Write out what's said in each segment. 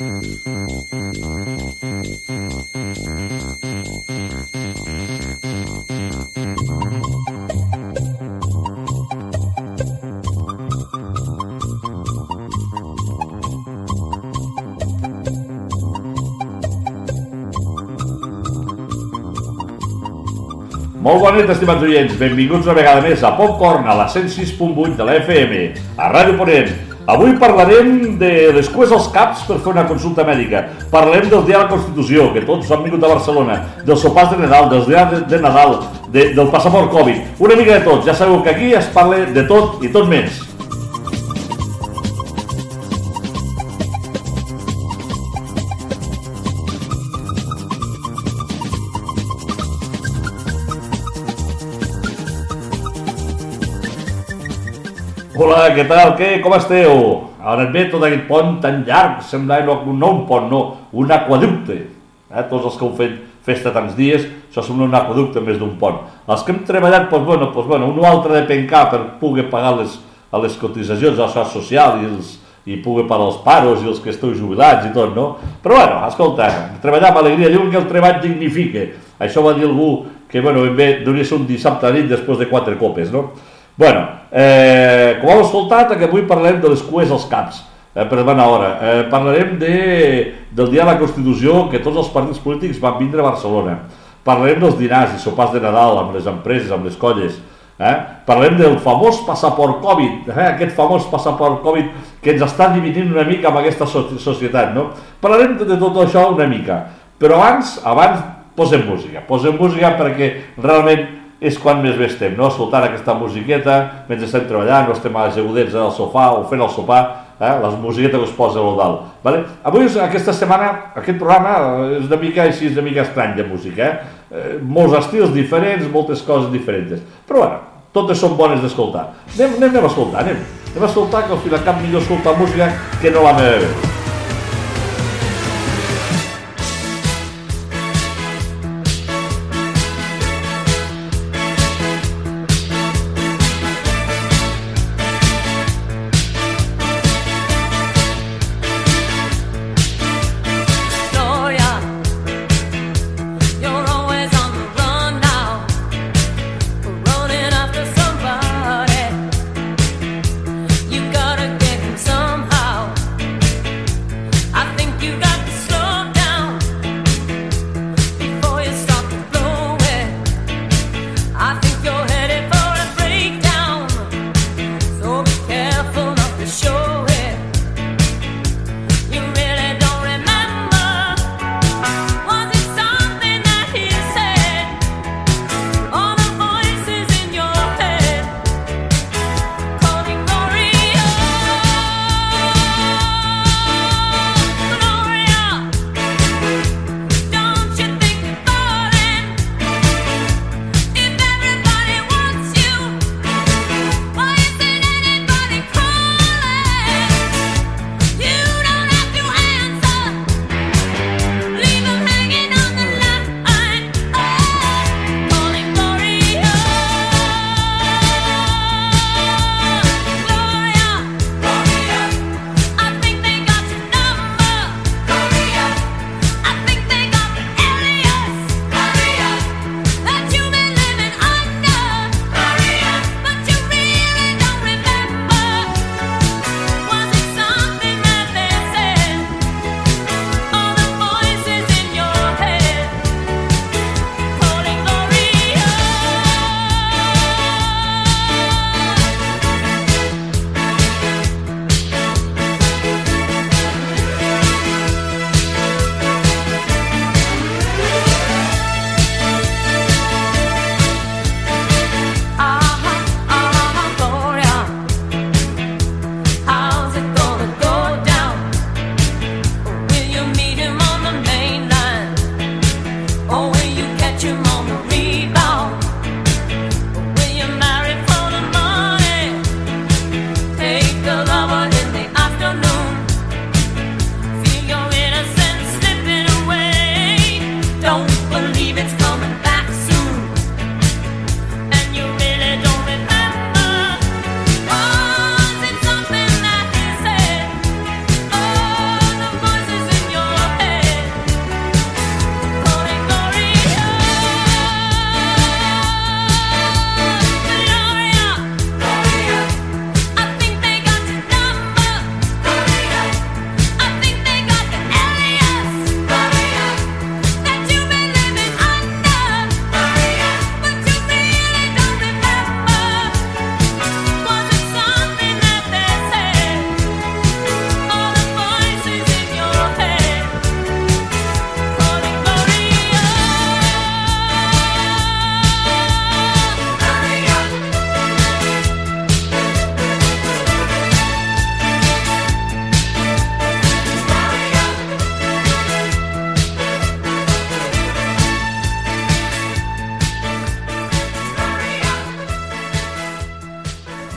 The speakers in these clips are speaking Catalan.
Molt bona nit, estimats oients. Benvinguts una vegada més a Popcorn, a la 106.8 de la FM, a Ràdio Ponent. Avui parlarem de les cues als caps per fer una consulta mèdica. Parlarem del Dia de la Constitució, que tots han vingut a Barcelona, dels sopars de Nadal, dels dies de, de Nadal, de, del passaport Covid. Una mica de tot. Ja sabeu que aquí es parla de tot i tot més. Què tal? Què? Com esteu? Ara et ve tot aquest pont tan llarg, sembla no, no un pont, no, un aquaducte. Eh? Tots els que heu fet festa tants dies, això sembla un aquaducte més d'un pont. Els que hem treballat, doncs, bueno, doncs, bueno, un o altre de pencar per poder pagar les, les cotitzacions de la social i, els, i poder pagar els paros i els que esteu jubilats i tot, no? Però bueno, escolta, treballar amb alegria, diuen que el treball dignifica. Això va dir algú que, bueno, ben bé, ser un dissabte a nit després de quatre copes, no? Bueno, eh, com heu escoltat, que avui parlem de les cues als caps, eh, per bona hora. Eh, parlarem de, del dia de la Constitució, que tots els partits polítics van vindre a Barcelona. Parlarem dels dinars i sopars de Nadal amb les empreses, amb les colles. Eh? Parlem del famós passaport Covid, eh? aquest famós passaport Covid que ens està dividint una mica amb aquesta societat. No? Parlarem de tot això una mica, però abans, abans posem música, posem música perquè realment és quan més bé estem, no? escoltant aquesta musiqueta mentre estem treballant o estem ajegudets al sofà o fent el sopar, eh? les musiquetes que es posa a dalt. Vale? Avui, aquesta setmana, aquest programa és una mica així, és una mica estrany de música, eh? eh molts estils diferents, moltes coses diferents, però bueno, totes són bones d'escoltar. Anem, anem, anem a escoltar, anem. Anem a escoltar, que al final cap millor escoltar música que no la meva veu.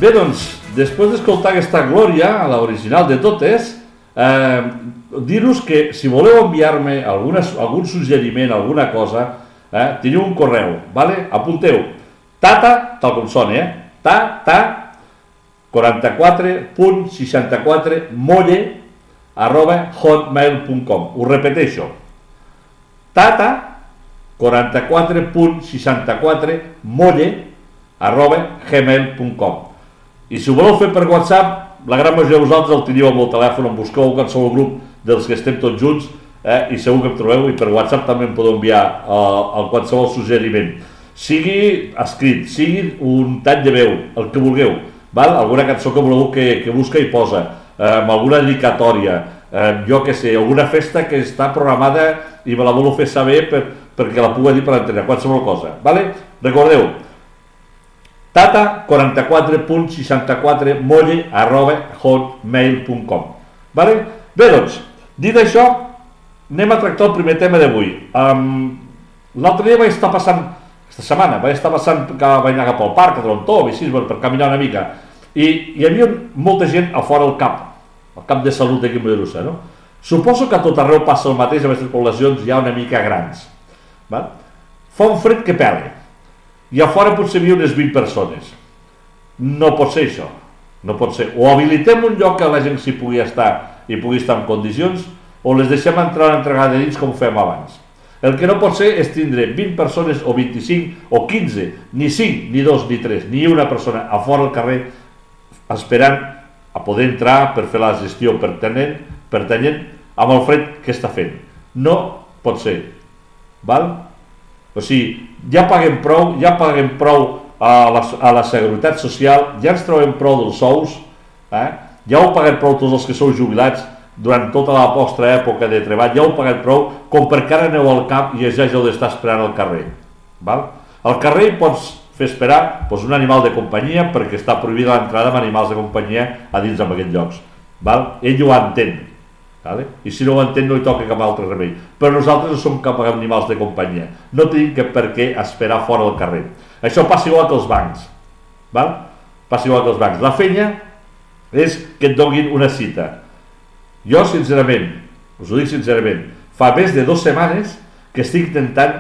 Bé, doncs, després d'escoltar aquesta glòria, l'original de totes, eh, dir-vos que si voleu enviar-me algun suggeriment, alguna cosa, eh, teniu un correu, vale? apunteu, tata, tal com sona, eh? tata 44.64 molle arroba hotmail.com ho repeteixo tata 44.64 molle arroba gmail.com i si ho voleu fer per WhatsApp la gran majoria de vosaltres el teniu amb el telèfon em busqueu qualsevol grup dels que estem tots junts eh, i segur que em trobeu i per WhatsApp també em podeu enviar eh, el qualsevol suggeriment sigui escrit, sigui un tall de veu, el que vulgueu val? alguna cançó que voleu que, que busca i posa eh, amb alguna dedicatòria eh, jo que sé, alguna festa que està programada i me la voleu fer saber per, perquè la pugui dir per l'antena, qualsevol cosa vale? recordeu tata 44.64 molle arroba hotmail.com vale? bé doncs, dit això anem a tractar el primer tema d'avui um, l'altre dia vaig estar passant aquesta setmana vaig estar passant que vaig anar cap al parc a Trontó, així, per caminar una mica i hi havia molta gent a fora del cap el cap de salut d'aquí a Mollerussa no? suposo que a tot arreu passa el mateix amb aquestes poblacions ja una mica grans va? fa un fred que pela i a fora potser hi havia unes 20 persones. No pot ser això, no pot ser. O habilitem un lloc que la gent s'hi pugui estar i pugui estar en condicions, o les deixem entrar a entregar de dins com fem abans. El que no pot ser és tindre 20 persones o 25 o 15, ni 5, ni 2, ni 3, ni una persona a fora del carrer esperant a poder entrar per fer la gestió pertanyent, pertanyent amb el fred que està fent. No pot ser. Val? O sigui, ja paguem prou, ja paguem prou a la, a la Seguretat Social, ja ens trobem prou dels sous, eh? ja ho paguem prou tots els que sou jubilats durant tota la vostra època de treball, ja ho paguem prou com perquè ara aneu al cap i ja heu d'estar esperant al carrer. Val? Al carrer pots fer esperar doncs, un animal de companyia perquè està prohibida l'entrada amb animals de companyia a dins d'aquests llocs. Val? Ell ho entén, Vale? I si no ho entén no hi toca cap altre remei. Però nosaltres no som cap animals de companyia. No tenim que per què esperar fora del carrer. Això passa igual que els bancs. Val? Passa igual que els bancs. La fenya és que et donin una cita. Jo, sincerament, us ho dic sincerament, fa més de dues setmanes que estic intentant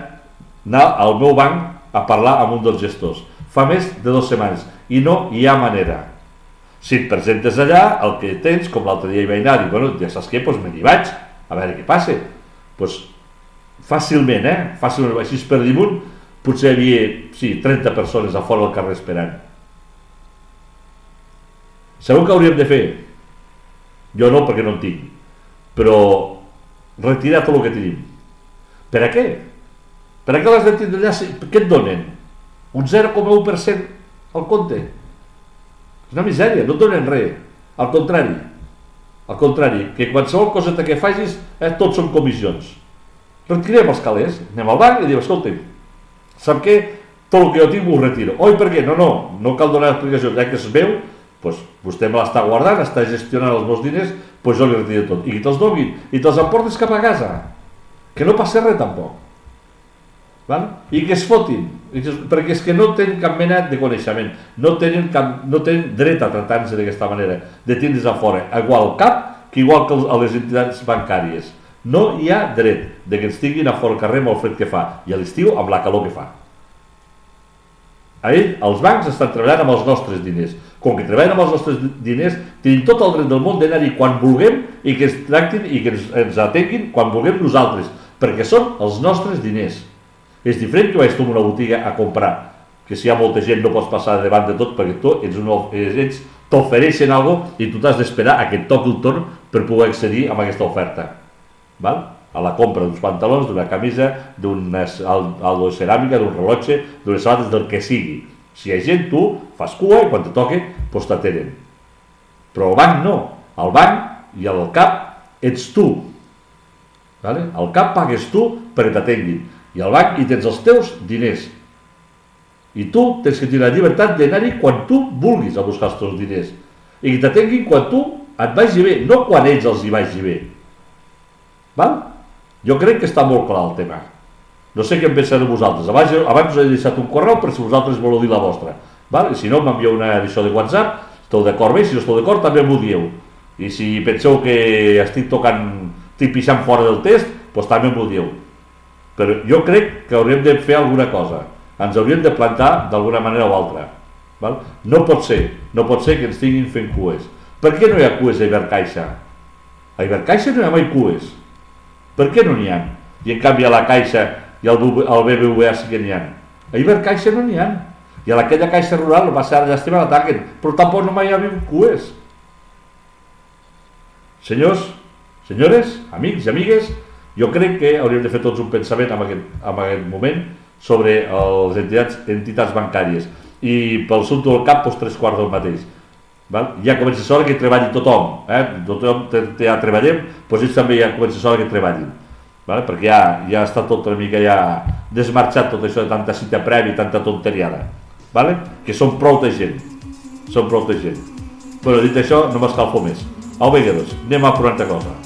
anar al meu banc a parlar amb un dels gestors. Fa més de dues setmanes. I no hi ha manera si et presentes allà, el que tens, com l'altre dia hi vaig anar, dic, bueno, ja saps què, doncs me n'hi vaig, a veure què passa. Doncs fàcilment, eh? Fàcilment, així per dimunt, potser hi havia, sí, 30 persones a fora del carrer esperant. Segur que hauríem de fer? Jo no, perquè no en tinc. Però retirar tot el que tenim. Per a què? Per a què les de tindre allà? Què et donen? Un 0,1% al compte? És una misèria, no et donen res. Al contrari, al contrari, que qualsevol cosa que facis, eh, tots són comissions. Retirem els calés, anem al banc i diem, escolta'm, sap què? Tot el que jo tinc ho retiro. Oi, per què? No, no, no cal donar explicacions, ja que es veu, doncs vostè me l'està guardant, està gestionant els meus diners, doncs jo li retiro tot. I te'ls donin, i te'ls emportes cap a casa. Que no passa res tampoc. Val? I que es fotin, perquè és que no tenen cap mena de coneixement, no tenen, cap, no tenen dret a tratar-se d'aquesta manera, de tindre's a fora, igual cap que igual que a les entitats bancàries. No hi ha dret de que ens tinguin a fora al carrer amb el fred que fa, i a l'estiu amb la calor que fa. A ell, els bancs estan treballant amb els nostres diners. Com que treballen amb els nostres diners, tenim tot el dret del món d'anar-hi quan vulguem i que ens tractin i que ens, ens atenguin quan vulguem nosaltres, perquè són els nostres diners. És diferent que vagis tu una botiga a comprar, que si hi ha molta gent no pots passar davant de tot perquè tu ets un, ells t'ofereixen alguna i tu t'has d'esperar a que et toqui el torn per poder accedir a aquesta oferta. Val? A la compra d'uns pantalons, d'una camisa, d'una ceràmica, d'un rellotge, d'unes sabates, del que sigui. Si hi ha gent, tu fas cua i quan te toque, doncs t'atenen. Però al banc no. Al banc i al cap ets tu. Vale? Al cap pagues tu perquè t'atenguin i al banc i tens els teus diners. I tu tens que tenir la llibertat d'anar-hi quan tu vulguis a buscar els teus diners. I que t'atenguin quan tu et vagi bé, no quan ells els hi vagi bé. Val? Jo crec que està molt clar el tema. No sé què en penseu vosaltres. Abans, abans us he deixat un correu per si vosaltres voleu dir la vostra. Val? I si no, m'envieu una edició de WhatsApp, esteu d'acord bé, si no esteu d'acord també m'ho dieu. I si penseu que estic tocant, estic pixant fora del test, doncs també m'ho dieu. Però jo crec que hauríem de fer alguna cosa. Ens hauríem de plantar d'alguna manera o altra. Val? No pot ser, no pot ser que ens tinguin fent cues. Per què no hi ha cues a Ibercaixa? A Ibercaixa no hi ha mai cues. Per què no n'hi ha? I en canvi a la Caixa i al BBVA sí que n'hi ha. A Ibercaixa no n'hi ha. I a aquella caixa rural va ser llàstima l'ataquen, però tampoc no mai hi ha hagut cues. Senyors, senyores, amics i amigues, jo crec que hauríem de fer tots un pensament en aquest, en aquest moment sobre les entitats, entitats bancàries i pel sud del cap doncs, tres quarts del mateix. Val? Ja comença l'hora que treballi tothom, eh? tothom ja treballem, doncs ells també ja comença l'hora que treballin. Val? perquè ja, ja està tot una mica ja desmarxat tot això de tanta cita prèvia i tanta tonteriada vale? que són prou de gent. Són prou de gent. Bueno, dit això, no m'escalfo més. Au, vinga, doncs, anem a provar cosa.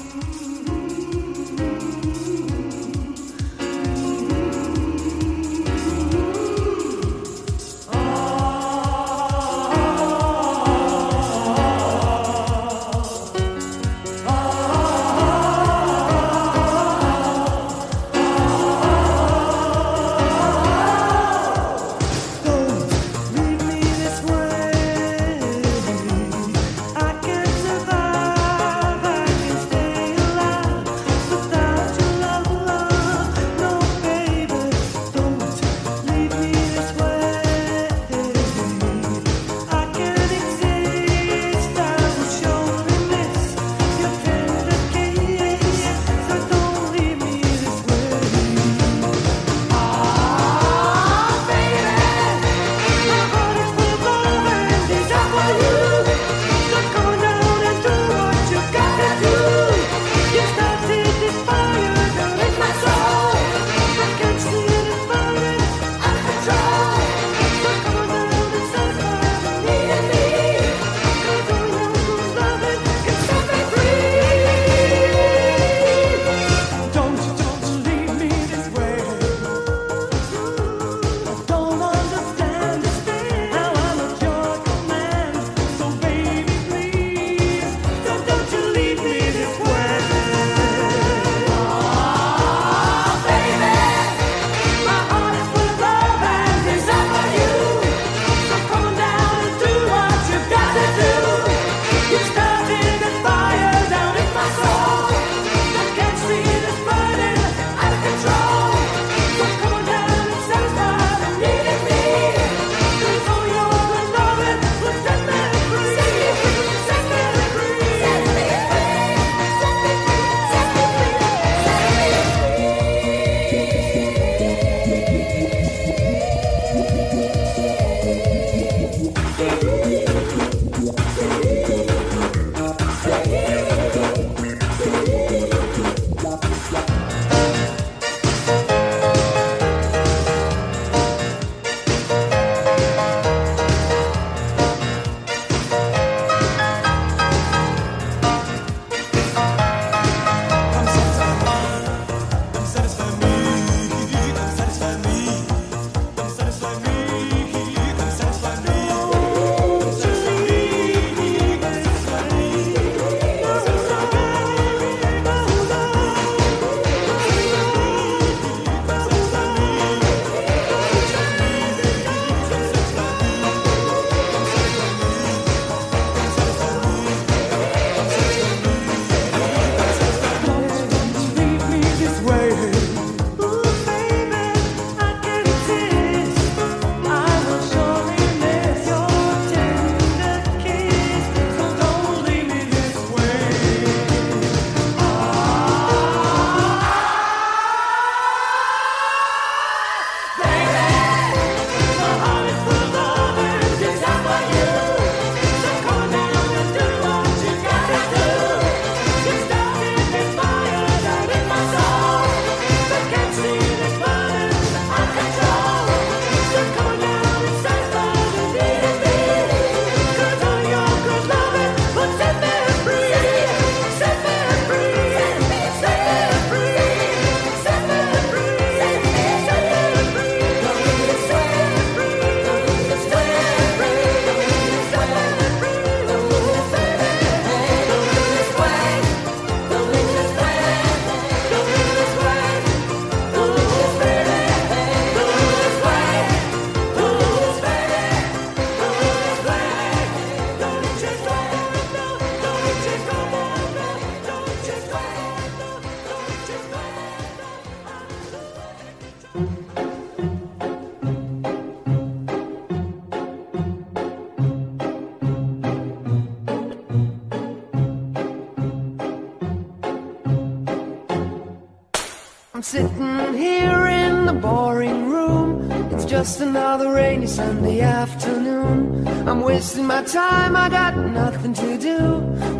Sitting here in the boring room. It's just another rainy Sunday afternoon. I'm wasting my time, I got nothing to do.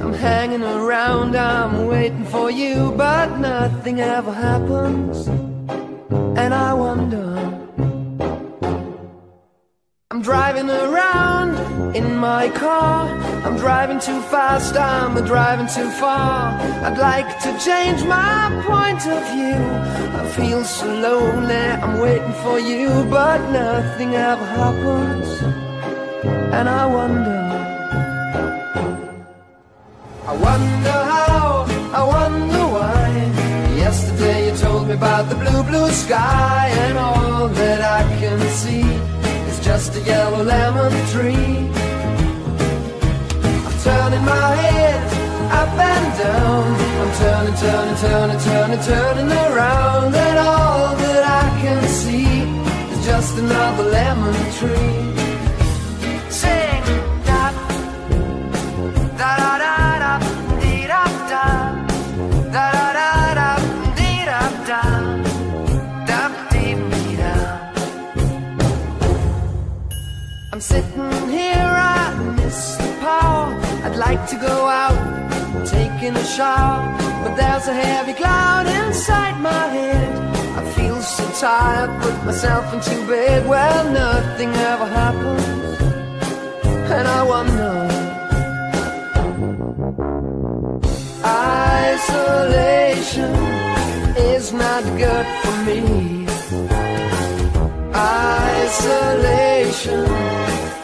I'm hanging around, I'm waiting for you, but nothing ever happens. And I wonder. I'm driving around in my car. I'm driving too fast, I'm driving too far. I'd like to change my point of view. Feel so lonely, I'm waiting for you, but nothing ever happens. And I wonder. I wonder how, I wonder why. Yesterday you told me about the blue, blue sky, and all that I can see is just a yellow lemon tree. I'm turning my head up and down. I'm turning, turning, turning, turning, turning around, and all that I can see is just another lemon tree. Sing da da da da da da da da da da da da da da da. I'm sitting here, I miss the power. I'd like to go out, taking a shower, but there's a heavy cloud inside my head. I feel so tired, put myself into bed. Well, nothing ever happens, and I wonder. Isolation is not good for me. Isolation.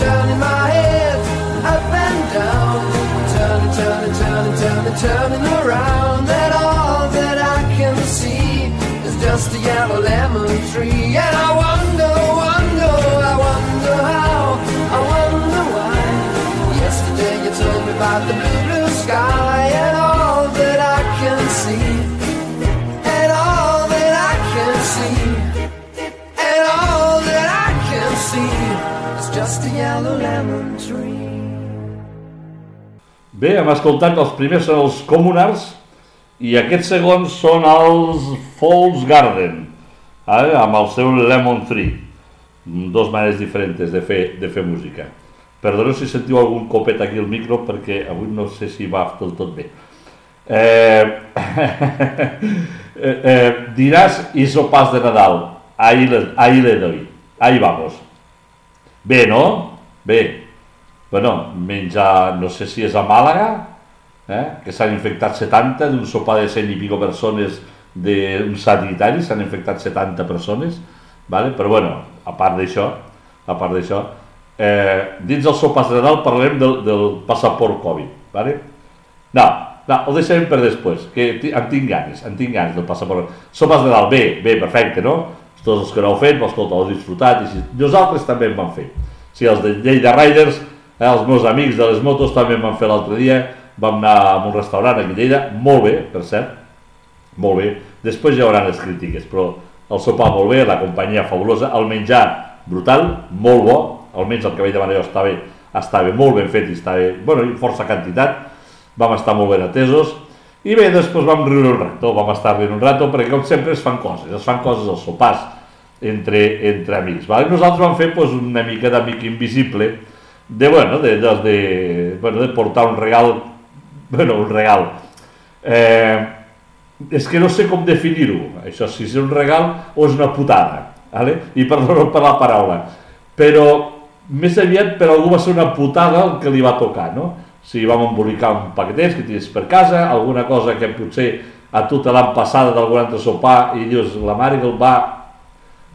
Turning my head up and down, turning, turning, turning, turning, turning around, That all that I can see is just a yellow lemon tree. And I wonder, Bé, hem escoltat els primers són els Communards i aquests segons són els Falls Garden, eh, amb el seu Lemon Tree. Dos maneres diferents de fer, de fer música. Perdoneu si sentiu algun copet aquí al micro perquè avui no sé si va del tot bé. Eh, eh, eh, diràs hizo pas de Nadal. Ahí le, ahí le doy. Ahí vamos. Bé, no? Bé. Bueno, menja, no sé si és a Màlaga, eh? que s'han infectat 70 d'un sopar de 100 i pico persones d'un sanitari, s'han infectat 70 persones, vale? però bueno, a part d'això, a part d'això, eh, dins dels sopars de Nadal parlarem del, del passaport Covid, vale? No, no, ho deixarem per després, que en tinc ganes, en tinc ganes del passaport. Sopars de Nadal, bé, bé, perfecte, no? Tots els que no heu fet, escolta, heu disfrutat, i si... nosaltres també en vam fer. Si els de Lleida Riders, eh, els meus amics de les motos també van fer l'altre dia, vam anar a un restaurant a Lleida, molt bé, per cert, molt bé. Després hi haurà les crítiques, però el sopar molt bé, la companyia fabulosa, el menjar brutal, molt bo, almenys el cabell de Manelló estava, estava molt ben fet i estava, bueno, i força quantitat, vam estar molt ben atesos, i bé, després vam riure un rato, vam estar rient un rato, perquè com sempre es fan coses, es fan coses als sopars entre, entre amics. Vale? Nosaltres vam fer pues, una mica d'amic invisible, de, bueno, de, de, de, bueno, de portar un regal, bueno, un regal, eh, és que no sé com definir-ho, això, si és un regal o és una putada, vale? i perdó per la paraula, però més aviat per algú va ser una putada el que li va tocar, no? Si vam embolicar un paquetets que tens per casa, alguna cosa que potser a tu te l'han passada d'algun altre sopar i dius, la mare que el va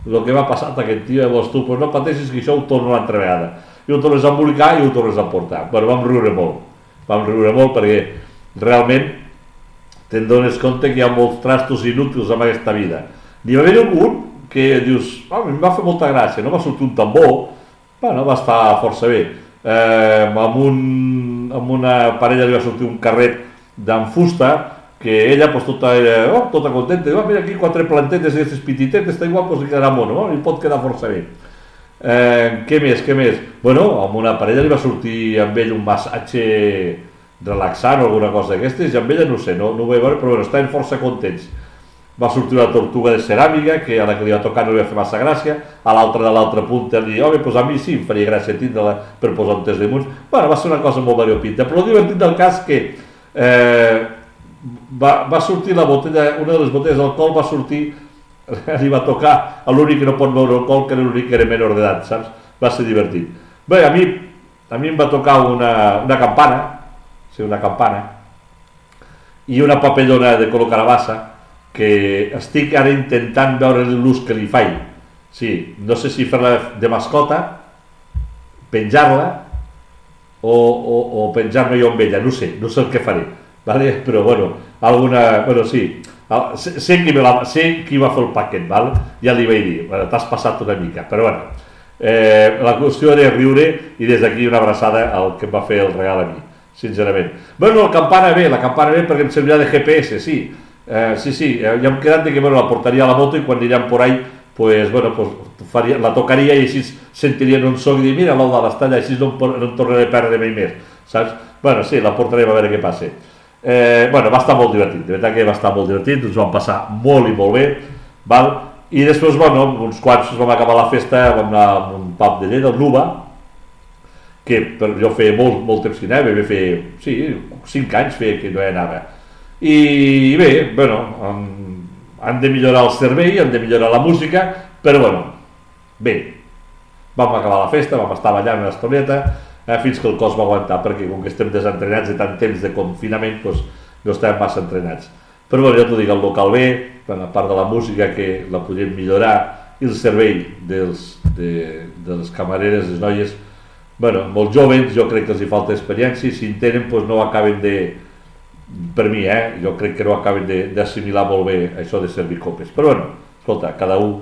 el que m'ha passat aquest tio, llavors tu, pues no pateixis que això ho torno una altra vegada. I ho tornes a embolicar i ho tornes a portar. Però vam riure molt. Vam riure molt perquè realment te'n dones compte que hi ha molts trastos inútils en aquesta vida. N'hi va haver algun que dius, oh, em va fer molta gràcia, no va sortir un tambor, bueno, va estar força bé. Eh, amb, un, amb una parella li va sortir un carret d'en fusta, que ella pues, tota, oh, tota contenta, diu, oh, mira aquí quatre plantetes aquestes pititetes, està igual, pues, li quedarà mono, no? i pot quedar força bé. Eh, què més, què més? Bueno, amb una parella li va sortir amb ell un massatge relaxant o alguna cosa d'aquestes, i amb ella no sé, no, no ho vaig veure, però bueno, estaven força contents. Va sortir una tortuga de ceràmica, que a la que li va tocar no li va fer massa gràcia, a l'altra de l'altra punta li home, pues a mi sí em faria gràcia tindre-la per posar un test de munts. Bueno, va ser una cosa molt variopinta, però el divertit del cas que eh, va, va sortir la botella, una de les botelles d'alcohol va sortir, li va tocar a l'únic que no pot veure alcohol, que era l'únic que era menor d'edat, saps? Va ser divertit. Bé, a mi, a mi em va tocar una, una campana, sí, una campana, i una papellona de color carabassa, que estic ara intentant veure l'ús que li faig. Sí, no sé si fer-la de mascota, penjar-la, o, o, o penjar-me jo amb ella, no sé, no sé el que faré. Vale? Però bueno, alguna... Bueno, sí, sé, sé, qui, la, sé qui va fer el paquet, val? ja li vaig dir, bueno, t'has passat una mica, però bueno, eh, la qüestió era riure i des d'aquí una abraçada al que em va fer el regal a mi, sincerament. Bueno, la campana bé, la campana bé perquè em servirà de GPS, sí, Eh, sí, sí, eh, ja hem quedat de que bueno, la portaria a la moto i quan anirem por ahí pues, bueno, pues, faria, la tocaria i així sentirien un so i dir, mira l'Eudal està allà, així no, em, no em tornaré a perdre mai més, saps? Bueno, sí, la portarem a veure què passa. Eh, bueno, va estar molt divertit, de veritat que va estar molt divertit, ens vam passar molt i molt bé, val? i després, bueno, uns quants vam acabar la festa vam anar a un pub de Lleida, el Nuba, que per jo feia molt, molt temps que anava, vam fer, sí, 5 anys feia que no hi anava, i bé, bueno, han, han de millorar el servei, han de millorar la música, però bueno, bé, vam acabar la festa, vam estar ballant una estoneta, eh, fins que el cos va aguantar, perquè com que estem desentrenats de tant temps de confinament, doncs no estàvem massa entrenats. Però bueno, ja t'ho dic, el local bé, a part de la música que la podem millorar, i el servei dels, de, de les camareres, les noies, bueno, molt joves, jo crec que els hi falta experiència, i si en tenen, doncs no acaben de, per mi, eh, jo crec que no acaben d'assimilar molt bé això de servir copes. Però bueno, escolta, cada un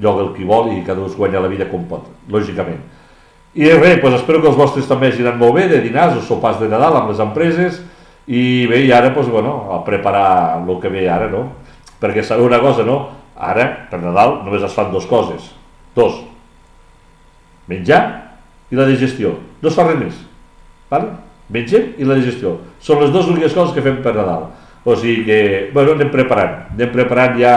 lloga el que vol i cada un es guanya la vida com pot, lògicament. I res, doncs espero que els vostres també hagin anat molt bé de dinars o sopars de Nadal amb les empreses i bé, i ara, doncs, bueno, a preparar el que ve ara, no? Perquè sabeu una cosa, no? Ara, per Nadal, només es fan dues coses. Dos. Menjar i la digestió. No es fa res més. Val? Mengem i la digestió. Són les dues úniques coses que fem per Nadal. O sigui que, bueno, anem preparant. Anem preparant ja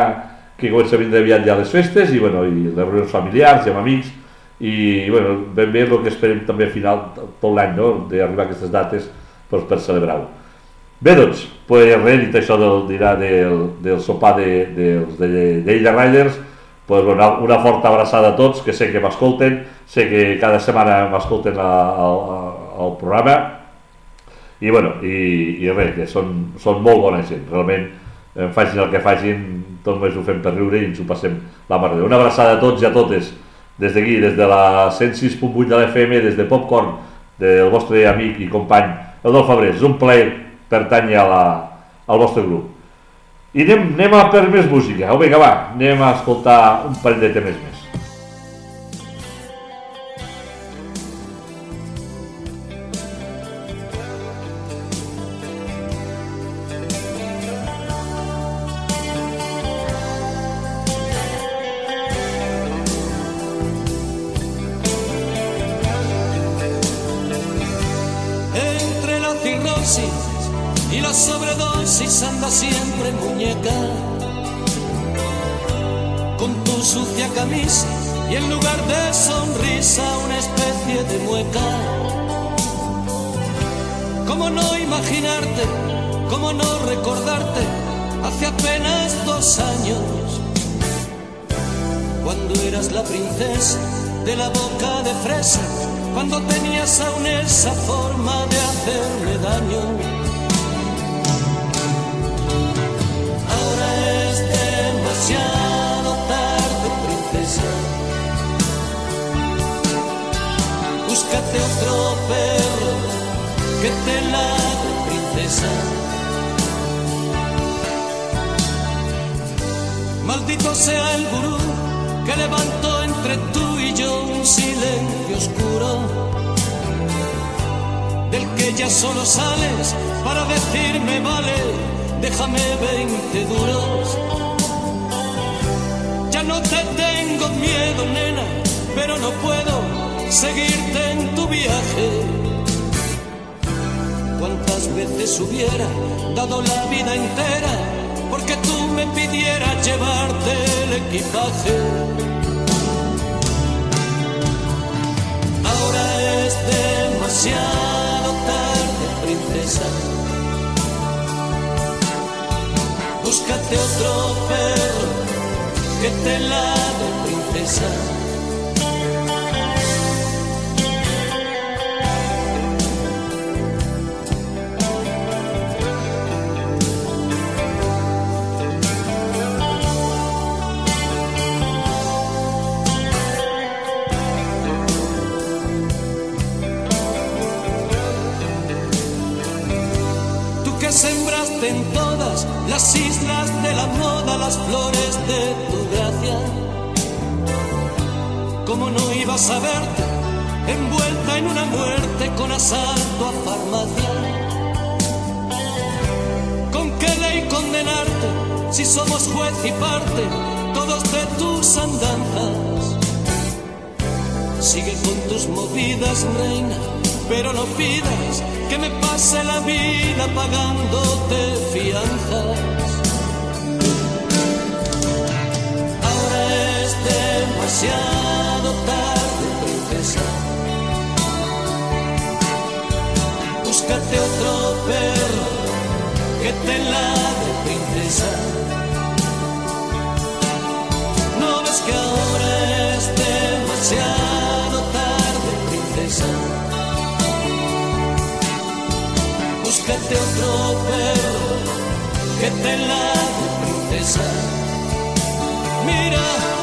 que comença a vindre aviat ja les festes i, bueno, i les reunions familiars i amb amics i, bueno, ben bé el que esperem també a final tot l'any, no?, d'arribar a aquestes dates doncs, per celebrar-ho. Bé, doncs, pues, res, dit això del dinar del, del sopar de, dels de, de, de Illa Riders, pues, bueno, una forta abraçada a tots, que sé que m'escolten, sé que cada setmana m'escolten al programa, i, bueno, i, i res, que són, són molt bona gent, realment eh, facin el que facin, tot només ho fem per riure i ens ho passem la mar Una abraçada a tots i a totes, des d'aquí, des de la 106.8 de l'FM, des de Popcorn, del vostre amic i company Eudol Fabrés. És un plaer pertany a la, al vostre grup. I anem, anem a per més música. Oh, vinga, va, anem a escoltar un parell de temes més. Tengo miedo, nena, pero no puedo seguirte en tu viaje. Cuántas veces hubiera dado la vida entera porque tú me pidieras llevarte el equipaje. Ahora es demasiado tarde, princesa. Búscate otro perro que te ladre, princesa. Tú que sembraste en todas las islas las flores de tu gracia. ¿Cómo no ibas a verte envuelta en una muerte con asalto a farmacia? ¿Con qué ley condenarte si somos juez y parte todos de tus andanzas? Sigue con tus movidas, reina, pero no pidas que me pase la vida pagándote fianzas. Demasiado tarde, princesa. Búscate otro perro que te ladre, princesa. No ves que ahora es demasiado tarde, princesa. Búscate otro perro que te ladre, princesa. Mira,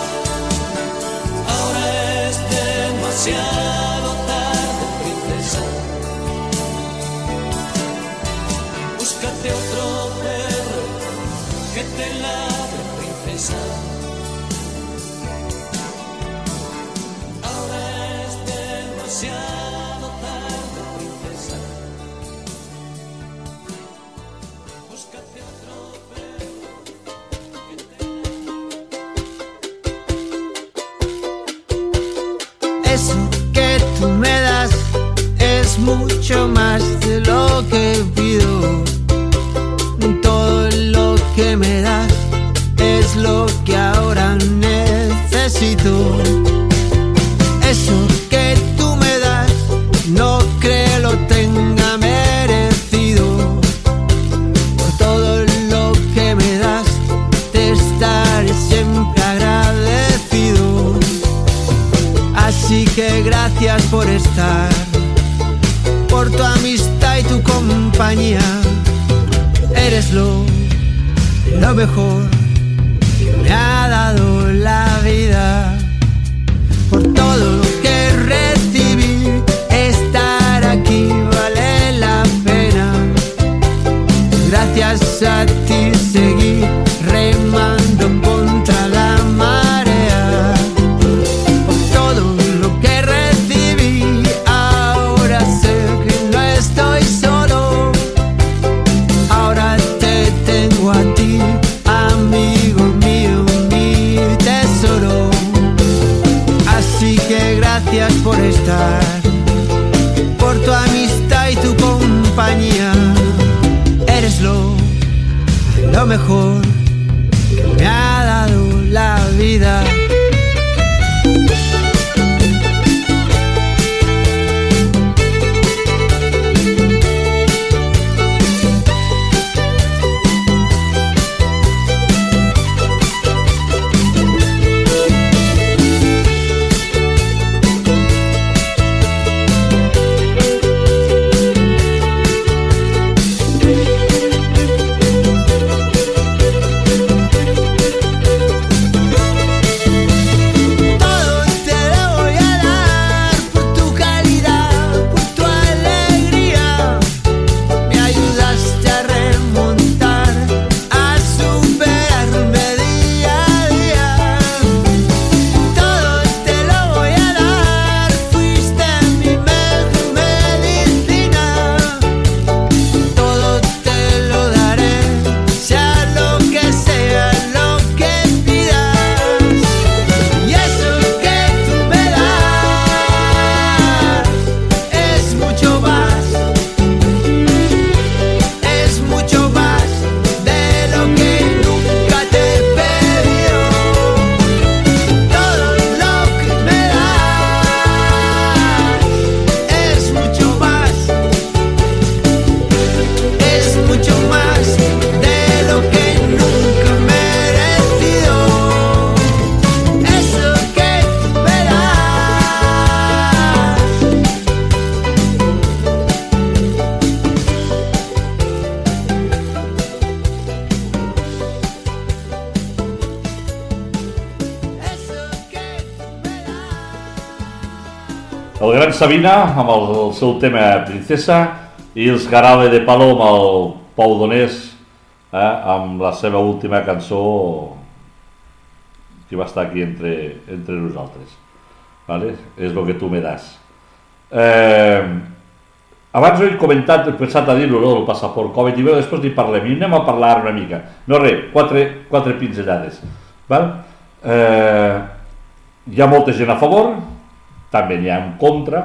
demasiado tarde, princesa. Búscate otro perro que te ladre, princesa. Mucho más de lo que pido. Todo lo que me das es lo que ahora necesito. Eres lo, lo mejor que me ha dado la vida. Por todo lo que recibí, estar aquí vale la pena. Gracias a ti seguí el gran Sabina amb el, el seu tema Princesa i els Garale de Palo amb el Pau Donés eh, amb la seva última cançó que va estar aquí entre, entre nosaltres. Vale? És el que tu me das. Eh, abans ho he comentat, he pensat a dir-ho, no, el passaport Covid, i bé, després n'hi parlem, i anem a parlar una mica. No res, quatre, quatre pinzellades. Val? Eh, hi ha molta gent a favor, també n'hi ha en contra,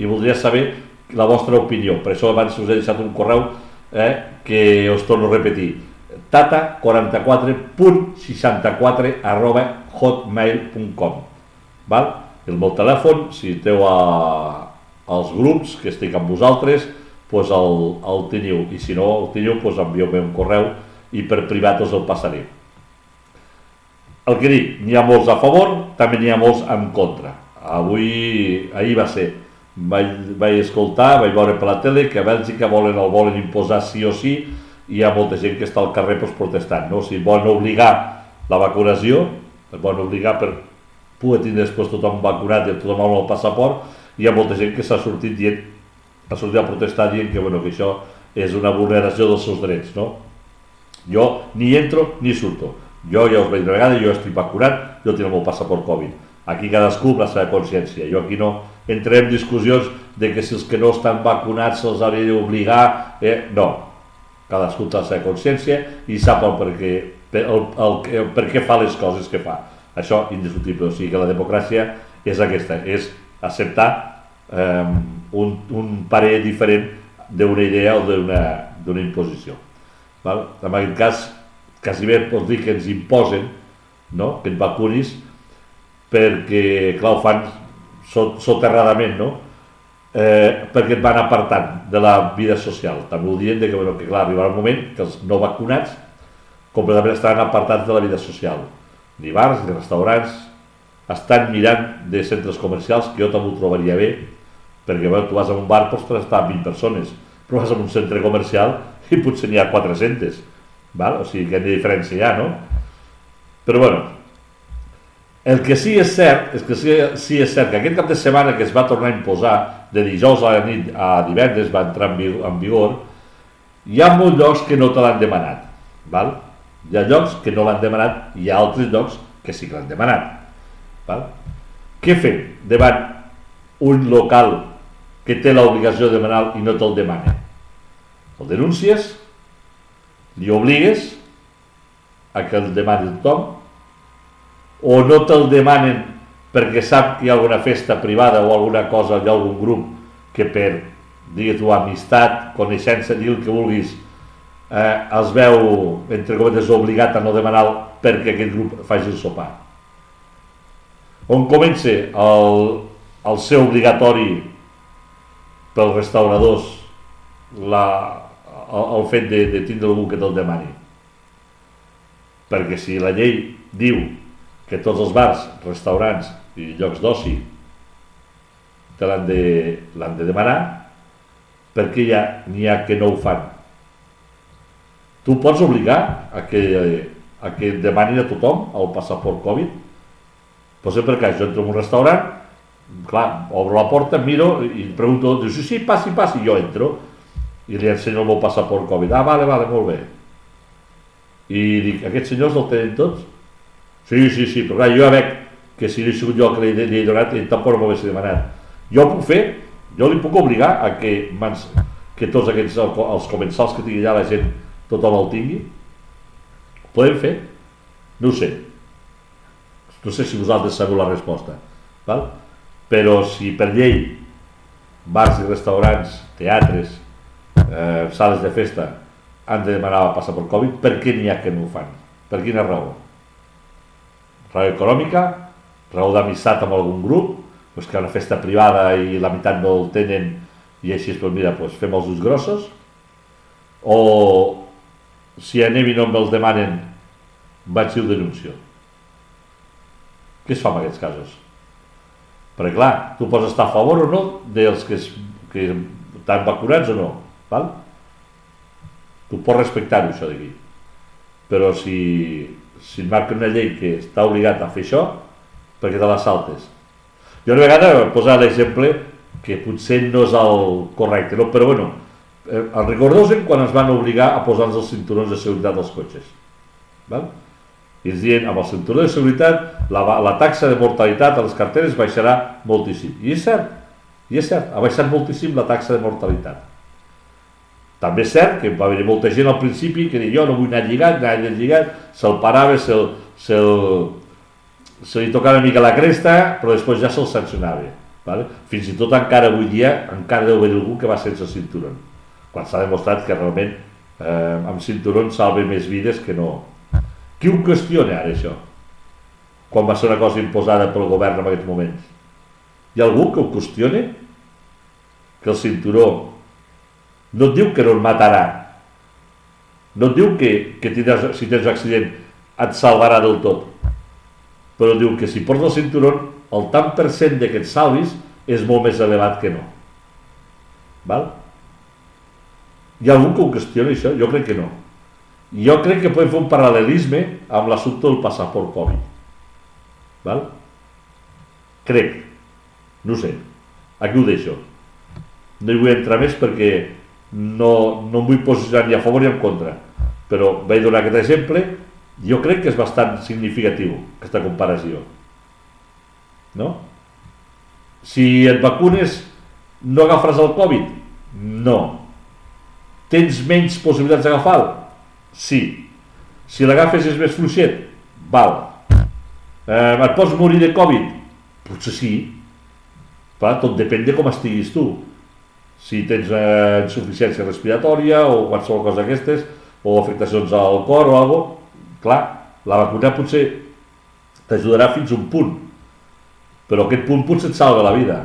i voldria saber la vostra opinió. Per això abans us he deixat un correu eh, que us torno a repetir. tata44.64 arroba hotmail.com Val? El meu telèfon, si teniu a, als grups que estic amb vosaltres, pues el, el teniu, i si no el teniu, pues envieu-me un correu i per privat us el passaré. El que dic, n'hi ha molts a favor, també n'hi ha molts en contra. Avui, ahir va ser, vaig, vaig escoltar, vaig veure per la tele que a Bèlgica volen, el volen imposar sí o sí, i hi ha molta gent que està al carrer pues, protestant. No? O sigui, volen obligar la vacunació, el volen obligar per poder tindre després tothom vacunat i tothom amb el passaport, hi ha molta gent que s'ha sortit dient, ha sortit a protestar dient que, bueno, que això és una vulneració dels seus drets, no? Jo ni entro ni surto. Jo ja us vaig una vegada, jo estic vacunat, jo tinc el meu passaport Covid. Aquí cadascú amb la seva consciència. Jo aquí no entrem en discussions de que si els que no estan vacunats se'ls hauria d'obligar, eh? no. Cadascú té la seva consciència i sap el per què, el, el, el, per què fa les coses que fa. Això, indiscutible. O sigui que la democràcia és aquesta, és acceptar eh, un, un parer diferent d'una idea o d'una imposició. Val? En aquest cas, quasi bé pots dir que ens imposen no? que et vacunis perquè, clar, ho fan soterradament, no? Eh, perquè et van apartant de la vida social. També ho dient de que, bueno, que clar, arribarà un moment que els no vacunats completament estaran apartats de la vida social. Ni bars, ni restaurants, estan mirant de centres comercials, que jo també ho trobaria bé, perquè bueno, tu vas a un bar, pots estar 20 persones, però vas a un centre comercial i potser n'hi ha 400. Val? O sigui, que diferència hi ha, no? Però bueno, el que sí és cert, és que sí, sí és cert que aquest cap de setmana que es va tornar a imposar, de dijous a la nit a divendres va entrar en vigor, en vigor hi ha molts llocs que no te l'han demanat. Val? Hi ha llocs que no l'han demanat i hi ha altres llocs que sí que l'han demanat. Val? Què fem davant un local que té l'obligació de demanar i no te'l demana? El denuncies, li obligues a que el demani tothom o no te'l demanen perquè sap que hi ha alguna festa privada o alguna cosa, hi ha algun grup que per, digues tu, amistat, coneixença, dir el que vulguis, eh, es veu, entre cometes, obligat a no demanar perquè aquest grup faci el sopar. On comença el, el ser obligatori pels restauradors la, el, el fet de, de tindre algú que te'l demani? Perquè si la llei diu que tots els bars, restaurants i llocs d'oci te l'han de, de demanar, perquè ha, n'hi ha que no ho fan. Tu pots obligar a que, a que demanin a tothom el passaport Covid? Pues per cas, jo entro en un restaurant, clar, obro la porta, miro i pregunto, diu, sí, sí, passi, passi, jo entro i li ensenyo el meu passaport Covid. Ah, vale, vale, molt bé. I dic, aquests senyors el tenen tots? Sí, sí, sí, però clar, jo ja veig que si he sigut jo que li, li he donat, ell tampoc no m'ho hagués demanat. Jo puc fer, jo li puc obligar a que, mans, que tots aquests, els comensals que tingui allà la gent, tothom el tingui. Ho podem fer? No ho sé. No sé si vosaltres sabeu la resposta. Val? Però si per llei bars i restaurants, teatres, eh, sales de festa han de demanar el passaport Covid, per què n'hi ha que no ho fan? Per quina raó? Raó econòmica, raó d'amistat amb algun grup, doncs que una festa privada i la meitat no el tenen i així, doncs mira, doncs fem els ulls grossos, o si anem i no me'ls demanen, vaig i ho denuncio. Què es fa en aquests casos? Perquè clar, tu pots estar a favor o no dels que, es, que estan vacunats o no, val? Tu pots respectar-ho, això d'aquí. Però si si marca una llei que està obligat a fer això, perquè te la saltes. Jo una vegada posar l'exemple que potser no és el correcte, no? però bueno, eh, el recordeu quan ens van obligar a posar-nos els cinturons de seguretat dels cotxes. Val? I ens diuen, amb el cinturó de seguretat, la, la taxa de mortalitat a les carteres baixarà moltíssim. I és cert, i és cert, ha baixat moltíssim la taxa de mortalitat. També és cert que va haver molta gent al principi que deia jo no vull anar lligat, anar lligat, se'l parava, se'l se se li tocava una mica la cresta, però després ja se'l sancionava. Vale? Fins i tot encara avui dia, encara deu haver algú que va sense cinturó. Quan s'ha demostrat que realment eh, amb cinturó salva més vides que no, qui ho qüestiona ara això? Quan va ser una cosa imposada pel govern en aquests moments? Hi ha algú que ho qüestione? Que el cinturó no et diu que no et matarà, no et diu que, que tindràs, si tens accident et salvarà del tot, però diu que si portes el cinturó el tant per cent de que et salvis és molt més elevat que no. Val? Hi ha algú que ho qüestioni això? Jo crec que no. Jo crec que podem fer un paral·lelisme amb l'assumpte del passaport Covid. Val? Crec. No sé. Aquí ho deixo. No hi vull entrar més perquè no, no em vull posicionar ni a favor ni en contra. Però vaig donar aquest exemple. Jo crec que és bastant significatiu aquesta comparació. No? Si et vacunes no agafaràs el Covid? No. Tens menys possibilitats d'agafar-lo? Sí. Si l'agafes és més fluixet? Val. Eh, et pots morir de Covid? Potser sí. Clar, tot depèn de com estiguis tu. Si tens eh, insuficiència respiratòria o qualsevol cosa d'aquestes, o afectacions al cor o alguna cosa, clar, la vacuna potser t'ajudarà fins a un punt, però aquest punt potser et salva la vida,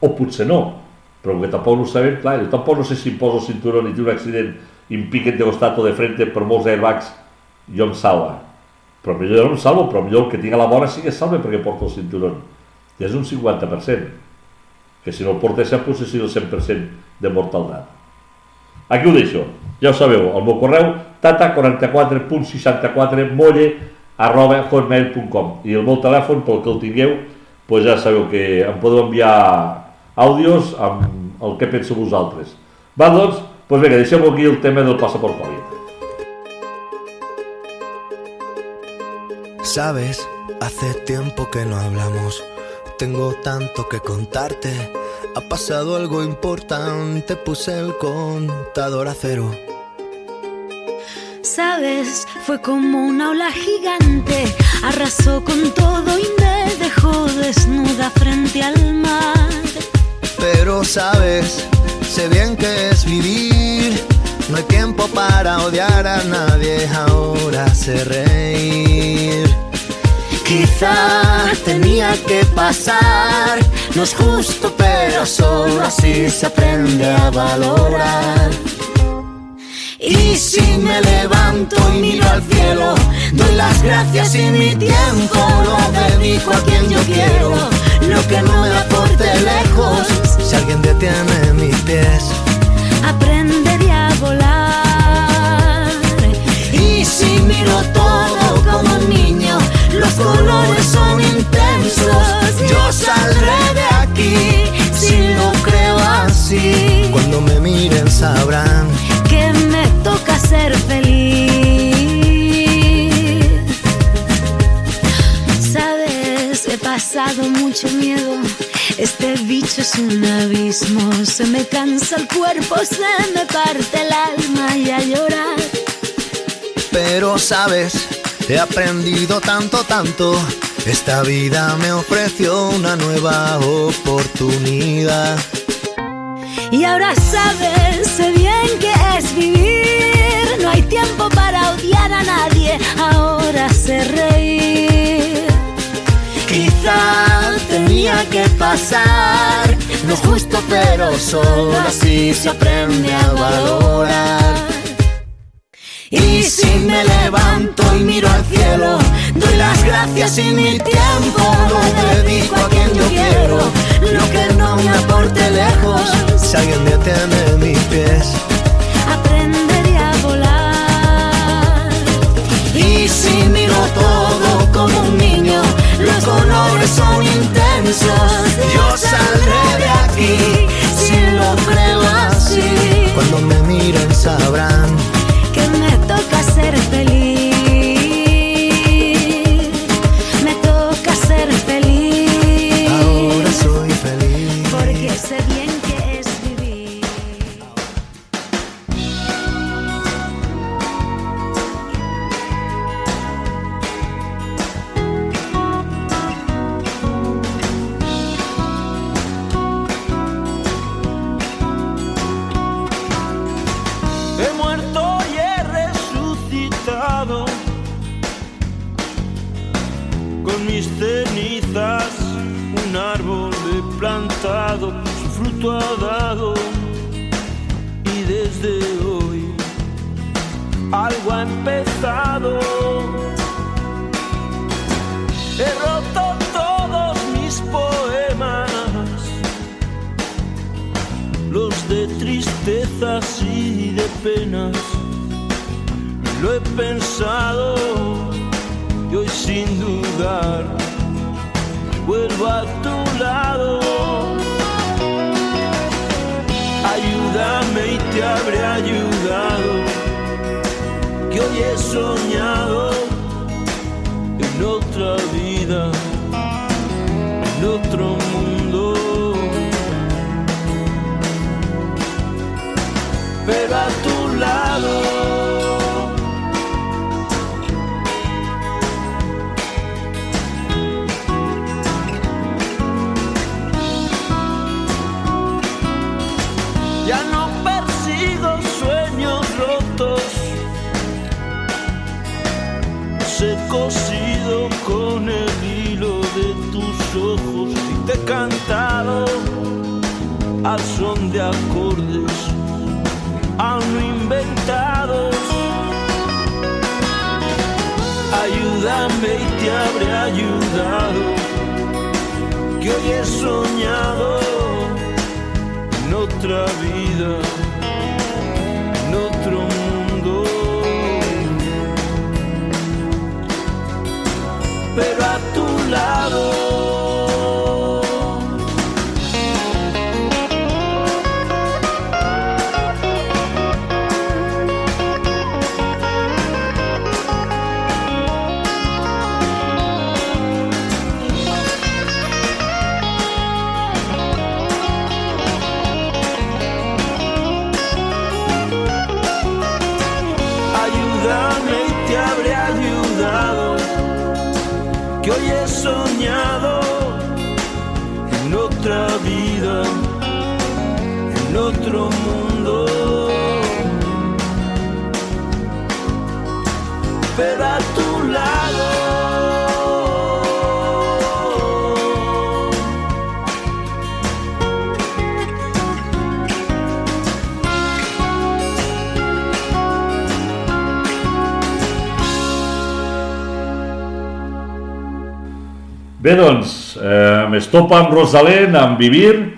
o potser no, però que tampoc no ho sabem, clar, jo tampoc no sé si em poso el cinturó i tinc un accident i em piquen de costat o de frente per molts airbags, jo em salva. Però millor no em salvo, però millor el que tinc a la vora sí que salva perquè porto el cinturó. Ja és un 50%, que si no el porta sempre potser sigui el 100% de mortaldat. Aquí ho deixo, ja ho sabeu, el meu correu tata44.64molle arroba hotmail.com i el meu telèfon pel que el tingueu doncs ja sabeu que em podeu enviar àudios amb el que penseu vosaltres. Va, doncs, Pues venga, deixem aquí el tema del pasaport COVID. Sabes, hace tiempo que no hablamos. Tengo tanto que contarte. Ha pasado algo importante, puse el contador a cero. Sabes, fue como una ola gigante, arrasó con todo y me dejó desnuda frente al mar. Pero sabes, sé bien que es vivir. No hay tiempo para odiar a nadie, ahora sé reír. Quizá tenía que pasar, no es justo, pero solo así se aprende a valorar. Y si me levanto y miro al cielo, doy las gracias y mi tiempo lo dedico a quien yo quiero. Lo que no me aporte lejos, si alguien detiene mis pies. Aprenderé a volar. Y si miro todo como un niño, los colores son intensos. Yo saldré de aquí si lo creo así. Cuando me miren sabrán que me toca ser feliz. Sabes, he pasado mucho miedo. Este bicho es un abismo. Se me cansa el cuerpo, se me parte el alma y a llorar. Pero sabes, he aprendido tanto, tanto. Esta vida me ofreció una nueva oportunidad. Y ahora sabes, sé bien que es vivir. No hay tiempo para odiar a nadie. Ahora sé reír. Quizá tenía que pasar. No es justo, pero solo así se aprende a valorar. Y si me levanto y miro al cielo, doy las gracias y mi tiempo lo dedico a quien yo quiero. Lo que no me aporte lejos, si alguien detiene mis pies, aprenderé a volar. Y si miro todo como un niño, los colores son intensos. Yo saldré de aquí, si lo creo así. Cuando me miren sabrán para ser feliz. Al son de acordes aún inventados. Ayúdame y te habré ayudado, que hoy he soñado en otra vida, en otro mundo. Pero a tu lado. Bé, doncs, eh, m'estopa amb Rosalén, amb Vivir,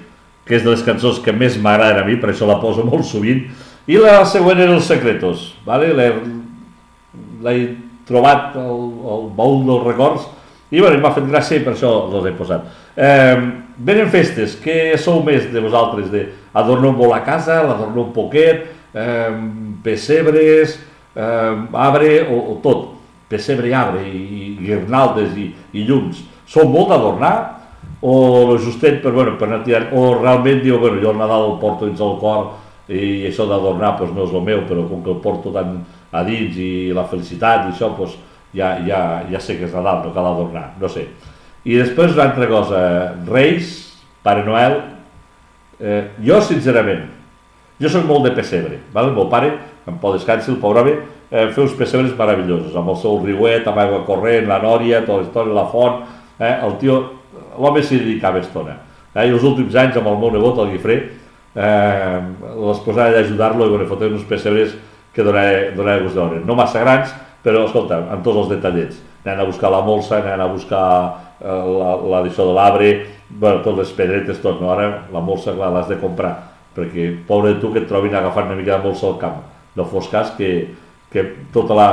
que és de les cançons que més m'agraden a mi, per això la poso molt sovint, i la següent era Els Secretos, vale? l'he trobat al, al baúl dels records, i bueno, m'ha fet gràcia i per això els he posat. Eh, venen festes, què sou més de vosaltres? De adornar molt la casa, l'adornar un poquet, eh, pessebres, eh, arbre o, o tot, pessebre i arbre, i, i guirnaldes i, i llums. Sou molt d'adornar? O lo justet per, bueno, per anar tirant? O realment diu, bueno, jo el Nadal el porto dins el cor i això d'adornar pues, no és el meu, però com que el porto tant a dins i la felicitat i això, pues, ja, ja, ja sé que és Nadal, no cal adornar, no sé. I després una altra cosa, Reis, Pare Noel, eh, jo sincerament, jo soc molt de pessebre, val? el meu pare, en pot descansi, el pobre home, eh, fer uns pessebres meravellosos, amb el seu riuet, amb aigua corrent, la nòria, tota la història, la font, eh, el tio, l'home s'hi dedicava estona. Eh, I els últims anys, amb el meu nebot, el Guifré, eh, les posava d'ajudar-lo i bueno, fotent uns pessebres que donava, donava gust veure. No massa grans, però escolta, amb tots els detallets. Anaven a buscar la molsa, anaven a buscar eh, la, la d'això de l'arbre, bueno, totes les pedretes, tot, no? Ara la molsa, l'has de comprar, perquè pobre de tu que et trobin agafant una mica de molsa al camp. No fos cas que, que tota la,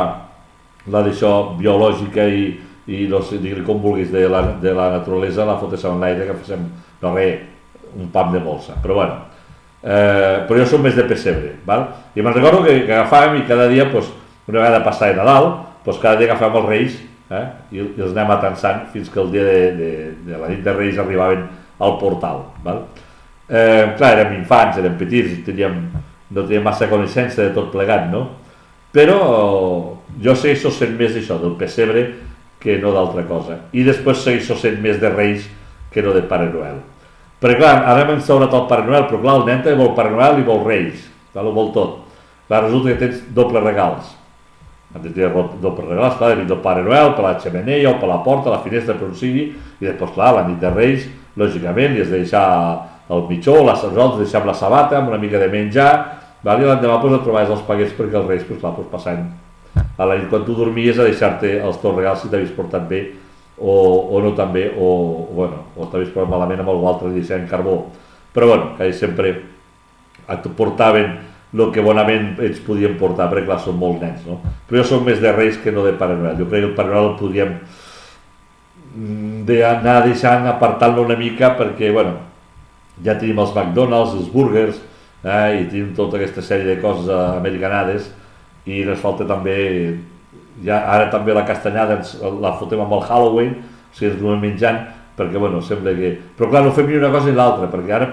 la d'això biològica i, i no sé, digui com vulguis, de la, de la naturalesa la fotés en l'aire que féssim, no res, un pam de molsa. Però bueno, eh, però jo som més de pessebre, val? I me'n recordo que, que agafàvem i cada dia, pues, una vegada passava Nadal, pues, cada dia agafàvem els Reis eh, i, i els anem atansant fins que el dia de, de, de la nit de Reis arribaven al portal. Val? Eh, clar, érem infants, érem petits, teníem, no teníem massa coneixença de tot plegat, no? Però jo segueixo sent més d'això, del pessebre, que no d'altra cosa. I després segueixo sent més de Reis que no de Pare Noel. Perquè clar, ara hem instaurat el Pare Noel, però clar, el nen també vol Pare Noel i vol Reis, clar, ho vol tot. Clar, resulta que tens doble regals. Han de tenir doble regals, clar, de del Pare Noel, per la xemeneia o per la porta, la finestra, per on sigui, i després, clar, la nit de Reis, lògicament, li has de deixar el mitjó, les, nosaltres deixem la sabata amb una mica de menjar, val? i l'endemà pues, et trobaves els paquets perquè els reis pues, clar, pues, passant a la nit quan tu dormies a deixar-te els teus regals si t'havies portat bé o, o no tan bé, o, o, bueno, o t'havies portat malament amb algú altre deixant carbó. Però bueno, que sempre et portaven el que bonament ells podien portar, perquè clar, són molts nens, no? Però jo soc més de Reis que no de Pare Noel. Jo crec que el Pare Noel el podríem mm, d'anar deixant, apartant-lo una mica, perquè, bueno, ja tenim els McDonald's, els burgers, eh, i tenim tota aquesta sèrie de coses eh, americanades, i ens falta també, ja, ara també la castanyada ens, la fotem amb el Halloween, sigui, ens ho anem menjant, perquè, bueno, sembla que... Però clar, no fem ni una cosa ni l'altra, perquè ara,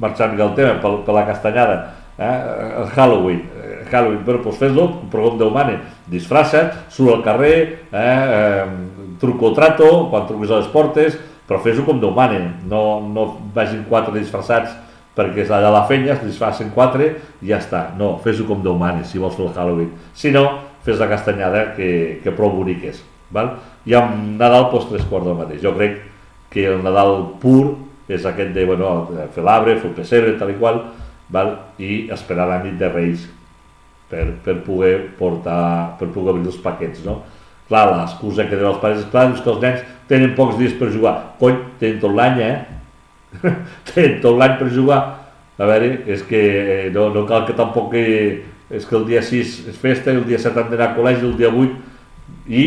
marxant del tema, per, per la castanyada, eh, el Halloween, eh, Halloween, però doncs fes-lo, un programa d'humane, disfressa't, surt al carrer, eh, eh, truco trato, quan truquis a les portes, però fes-ho com Déu mane, no, no vagin quatre disfressats perquè és allà la fenya, es disfressen quatre i ja està. No, fes-ho com Déu mane, si vols fer el Halloween. Si no, fes la castanyada que, que prou bonic és. Val? I amb Nadal, doncs, tres quarts del mateix. Jo crec que el Nadal pur és aquest de, bueno, fer l'arbre, fer el pessebre, tal i qual, val? i esperar la nit de Reis per, per poder portar, per poder obrir els paquets, no? Clar, l'excusa que tenen els pares és clar, és que els nens tenen pocs dies per jugar. Cony, tenen tot l'any, eh? Tenen tot l'any per jugar. A veure, és que eh, no, no cal que tampoc que... És que el dia 6 és festa, i el dia 7 han d'anar a col·legi, el dia 8, i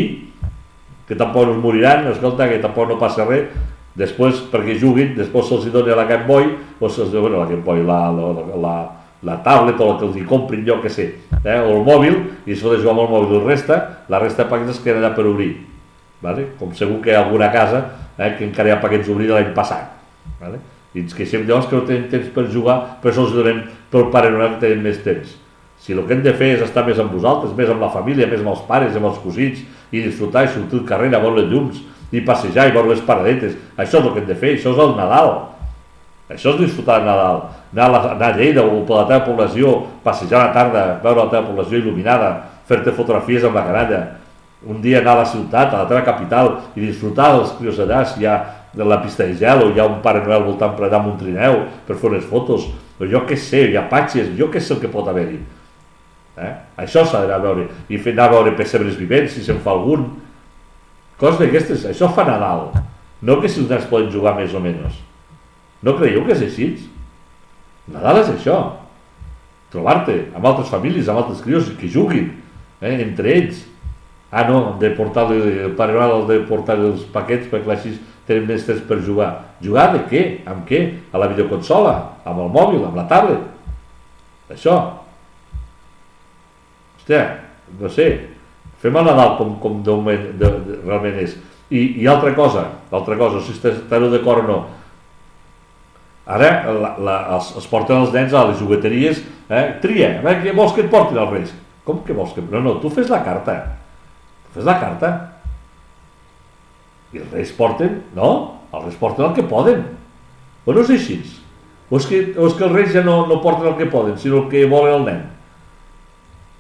que tampoc no es moriran, escolta, que tampoc no passa res, després perquè juguin, després se'ls doni la Game Boy, o se'ls bueno, la Game Boy, la, la, la, la tablet o el que els hi comprin, jo que sé, eh? o el mòbil, i això de jugar amb el mòbil, el resta, la resta de paquets es queden allà per obrir, vale? com segur que hi ha alguna casa eh, que encara hi ha paquets obrir de l'any passat, vale? i ens queixem llavors que no tenen temps per jugar, per això els donem pel Pare Noel que tenen més temps. Si el que hem de fer és estar més amb vosaltres, més amb la família, més amb els pares, amb els cosins, i disfrutar i sortir al carrer a veure les llums, i passejar i veure les paradetes, això és el que hem de fer, això és el Nadal. Això és disfrutar el Nadal. Anar a, la, anar a Lleida o per la teva població, passejar a la tarda, veure la teva població il·luminada, fer-te fotografies amb la canalla, un dia anar a la ciutat, a la teva capital, i disfrutar dels crios allà, si hi ha de la pista de gel o hi ha un Pare Noel voltant per allà amb un trineu per fer unes fotos, o jo què sé, hi ha patxes, jo què sé el que pot haver-hi. Eh? Això s'ha d'anar a veure, i fer anar a veure pessebres vivents, si se'n fa algun, coses d'aquestes, això fa Nadal, no que si els nens poden jugar més o menys. No creieu que és així? Nadal és això, trobar-te amb altres famílies, amb altres crios, que juguin, eh, entre ells. Ah, no, de portar el Pare Noel, de portar els paquets perquè així tenen més temps per jugar. Jugar de què? Amb què? A la videoconsola, amb el mòbil, amb la tablet. Això. Hòstia, no sé, fem el Nadal com, com de, de, de, realment és. I, i altra cosa, altra cosa, si esteu d'acord o no, ara la, la, els, els porten els nens a les jugueteries, eh? tria, a veure, què vols que et portin els reis? Com que vols que... No, no, tu fes la carta, fes la carta. I els reis porten, no, els reis porten el que poden. O no és així? O és que, o és que els reis ja no, no porten el que poden, sinó el que volen el nen?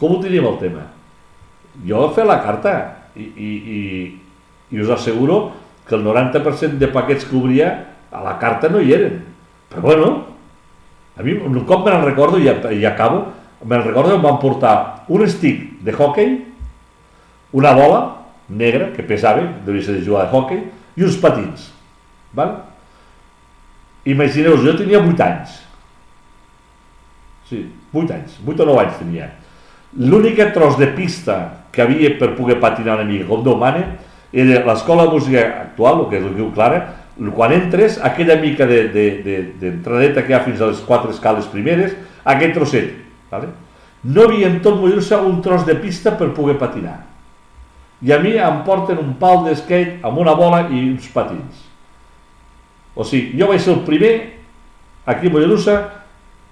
Com ho tenim el tema? Jo he fet la carta i, i, i, i us asseguro que el 90% de paquets que obria a la carta no hi eren. Però bueno, a mi un cop me'n recordo i, i acabo, me'n recordo que em van portar un stick de hockey, una bola negra que pesava, devia ser de jugar de hockey, i uns patins. Val? Imagineu-vos, jo tenia 8 anys. Sí, 8 anys, 8 o 9 anys tenia. L'únic tros de pista que havia per poder patinar una mica com Déu mane era l'escola de música actual, el que el diu Clara, quan entres, aquella mica d'entradeta de, de, que hi ha fins a les quatre escales primeres, aquest trosset. Vale? No havia en tot Mollerussa un tros de pista per poder patinar. I a mi em porten un pal de skate amb una bola i uns patins. O sigui, jo vaig ser el primer aquí a Mollerussa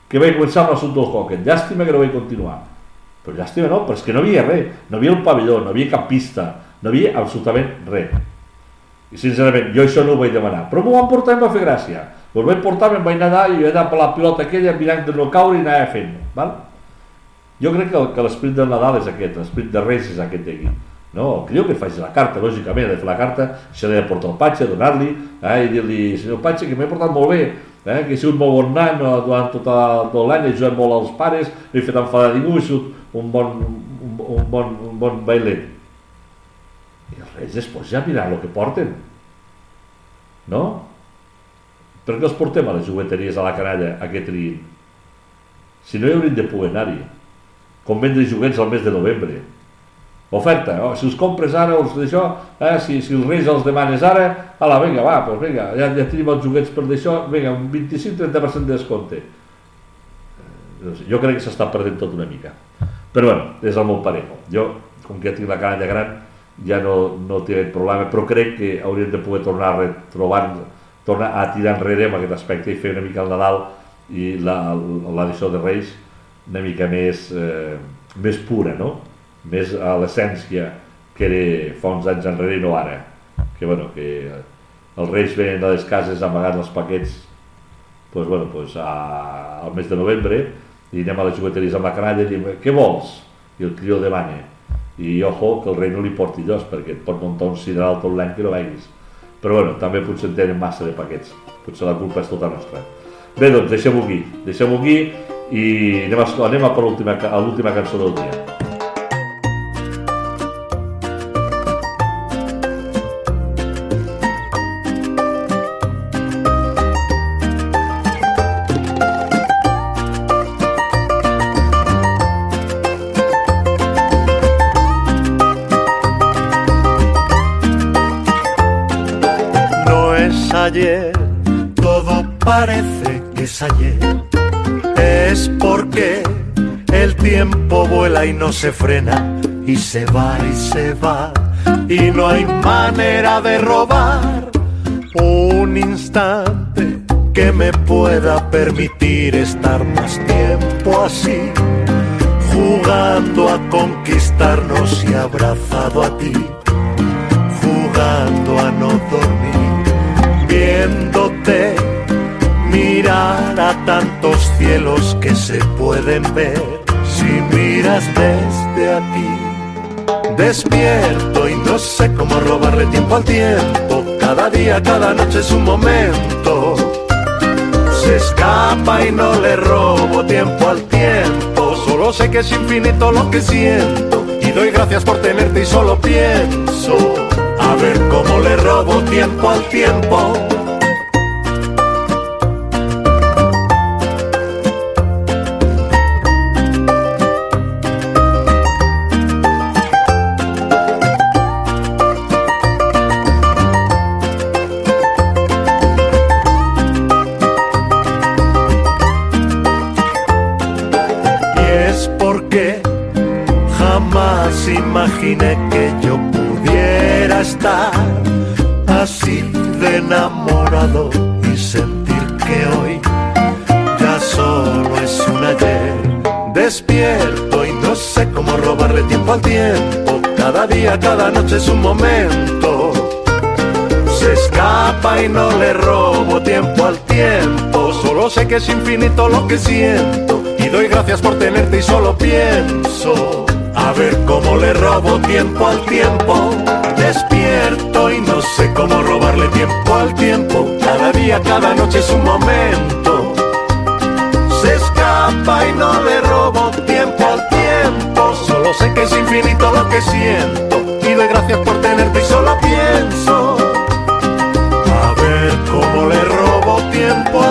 que vaig començar amb l'assumpte del hockey. Llàstima que no vaig continuar. Però llàstima no, però és que no havia res. No havia un pavelló, no havia cap pista, no havia absolutament res. I sincerament, jo això no ho vaig demanar. Però m'ho van portar i em va fer gràcia. M'ho vaig portar, me'n vaig anar i vaig anar per la pilota aquella mirant de no caure i anava fent. Val? Jo crec que, que l'esperit del Nadal és aquest, l'esperit de Reis és aquest d'aquí. No, el que faci la carta, lògicament, ha de fer la carta, s'ha de portar el patxe, donar-li, eh, i dir-li, senyor patxe, que m'he portat molt bé, eh, que he sigut molt bon nan durant tot, tot l'any, he ajudat molt als pares, he fet enfadar ningú, he sigut un bon, un, un bon, un bon bailet. I els reis després ja mirar el que porten. No? Per què els portem a les jugueteries a la canalla a que triïn? Si no hi haurien de poder anar-hi. Com vendre joguets al mes de novembre. Oferta, oh, si els compres ara, els d'això, eh, si, si els reis els demanes ara, ala, vinga, va, doncs vinga, ja, ja tenim els joguets per d'això, vinga, un 25-30% de descompte. Eh, jo crec que s'està perdent tot una mica. Però bueno, és el meu parejo. Jo, com que ja tinc la canalla gran, ja no, no té problema, però crec que hauríem de poder tornar a retrobar, tornar a tirar enrere amb aquest aspecte i fer una mica el Nadal i l'edició de Reis una mica més, eh, més pura, no? Més a l'essència que era fa uns anys enrere i no ara. Que, bueno, que els Reis venen a les cases amagant els paquets pues, bueno, pues, a, al mes de novembre i anem a les jugueteries amb la canalla i diem, què vols? I el crió demana. I ojo, que el rei no li porti llos, perquè et pot muntar un sideral tot l'any que no veguis. Però bueno, també potser en tenen massa de paquets. Potser la culpa és tota nostra. Bé, doncs deixem-ho aquí. Deixem-ho aquí i anem a, anem a per l'última cançó del dia. Parece que es ayer. Es porque el tiempo vuela y no se frena y se va y se va y no hay manera de robar un instante que me pueda permitir estar más tiempo así, jugando a conquistarnos y abrazado a ti a tantos cielos que se pueden ver si miras desde aquí. Despierto y no sé cómo robarle tiempo al tiempo, cada día, cada noche es un momento. Se escapa y no le robo tiempo al tiempo. Solo sé que es infinito lo que siento. Y doy gracias por tenerte y solo pienso. A ver cómo le robo tiempo al tiempo. Día, cada noche es un momento. Se escapa y no le robo tiempo al tiempo. Solo sé que es infinito lo que siento. Y doy gracias por tenerte y solo pienso. A ver cómo le robo tiempo al tiempo. Despierto y no sé cómo robarle tiempo al tiempo. Cada día, cada noche es un momento. Se escapa y no le robo tiempo al tiempo. Solo sé que es infinito lo que siento. Gracias por tenerte y solo pienso. A ver cómo le robo tiempo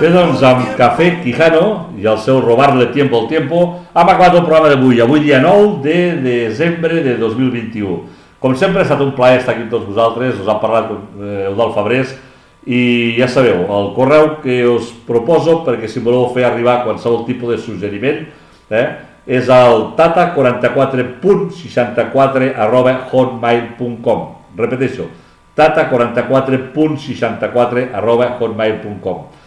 Bé, doncs, amb Cafè Quijano i el seu Robarle Tiempo al Tiempo. Hem acabat el programa d'avui, avui dia 9 de desembre de 2021. Com sempre ha estat un plaer estar aquí amb tots vosaltres, us ha parlat eh, Eudal Fabrés. I ja sabeu, el correu que us proposo perquè si voleu fer arribar qualsevol tipus de suggeriment eh, és el tata44.64 arroba hotmail.com repeteixo, tata44.64 arroba hotmail.com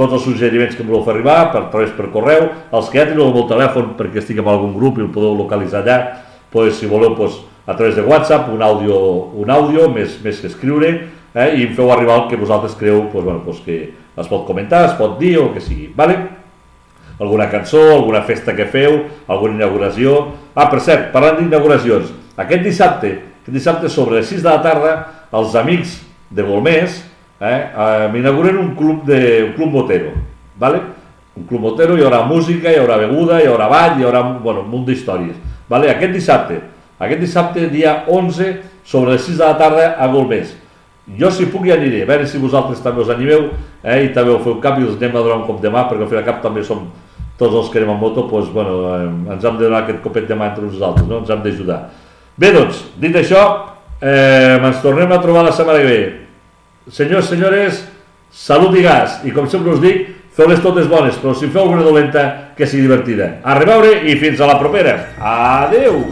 tots els suggeriments que em voleu fer arribar per través per correu, els que ja teniu el meu telèfon perquè estic en algun grup i el podeu localitzar allà, pues, si voleu pues, a través de WhatsApp, un àudio, un àudio més, més que escriure, eh, i em feu arribar el que vosaltres creu pues, bueno, pues, que es pot comentar, es pot dir o que sigui. Vale? alguna cançó, alguna festa que feu, alguna inauguració... Ah, per cert, parlant d'inauguracions, aquest dissabte, aquest dissabte sobre les 6 de la tarda, els amics de Golmés eh, eh, m'inauguren un club de un club motero, ¿vale? Un club motero, hi haurà música, hi haurà beguda, hi haurà ball, hi haurà bueno, un munt d'històries. ¿vale? Aquest dissabte, aquest dissabte, dia 11, sobre les 6 de la tarda a Golmés. Jo si puc hi aniré, a veure si vosaltres també us animeu eh, i també ho feu cap i us anem a donar un cop de mà, perquè al final cap també som tots els que anem en moto, doncs, bueno, eh, ens hem de donar aquest copet de mà entre nosaltres, no? ens hem d'ajudar. Bé, doncs, dit això, eh, ens tornem a trobar la setmana que ve. Senyors, senyores, salut i gas, i com sempre us dic, feu-les totes bones, però si feu alguna dolenta, que sigui divertida. A reveure i fins a la propera. Adeu!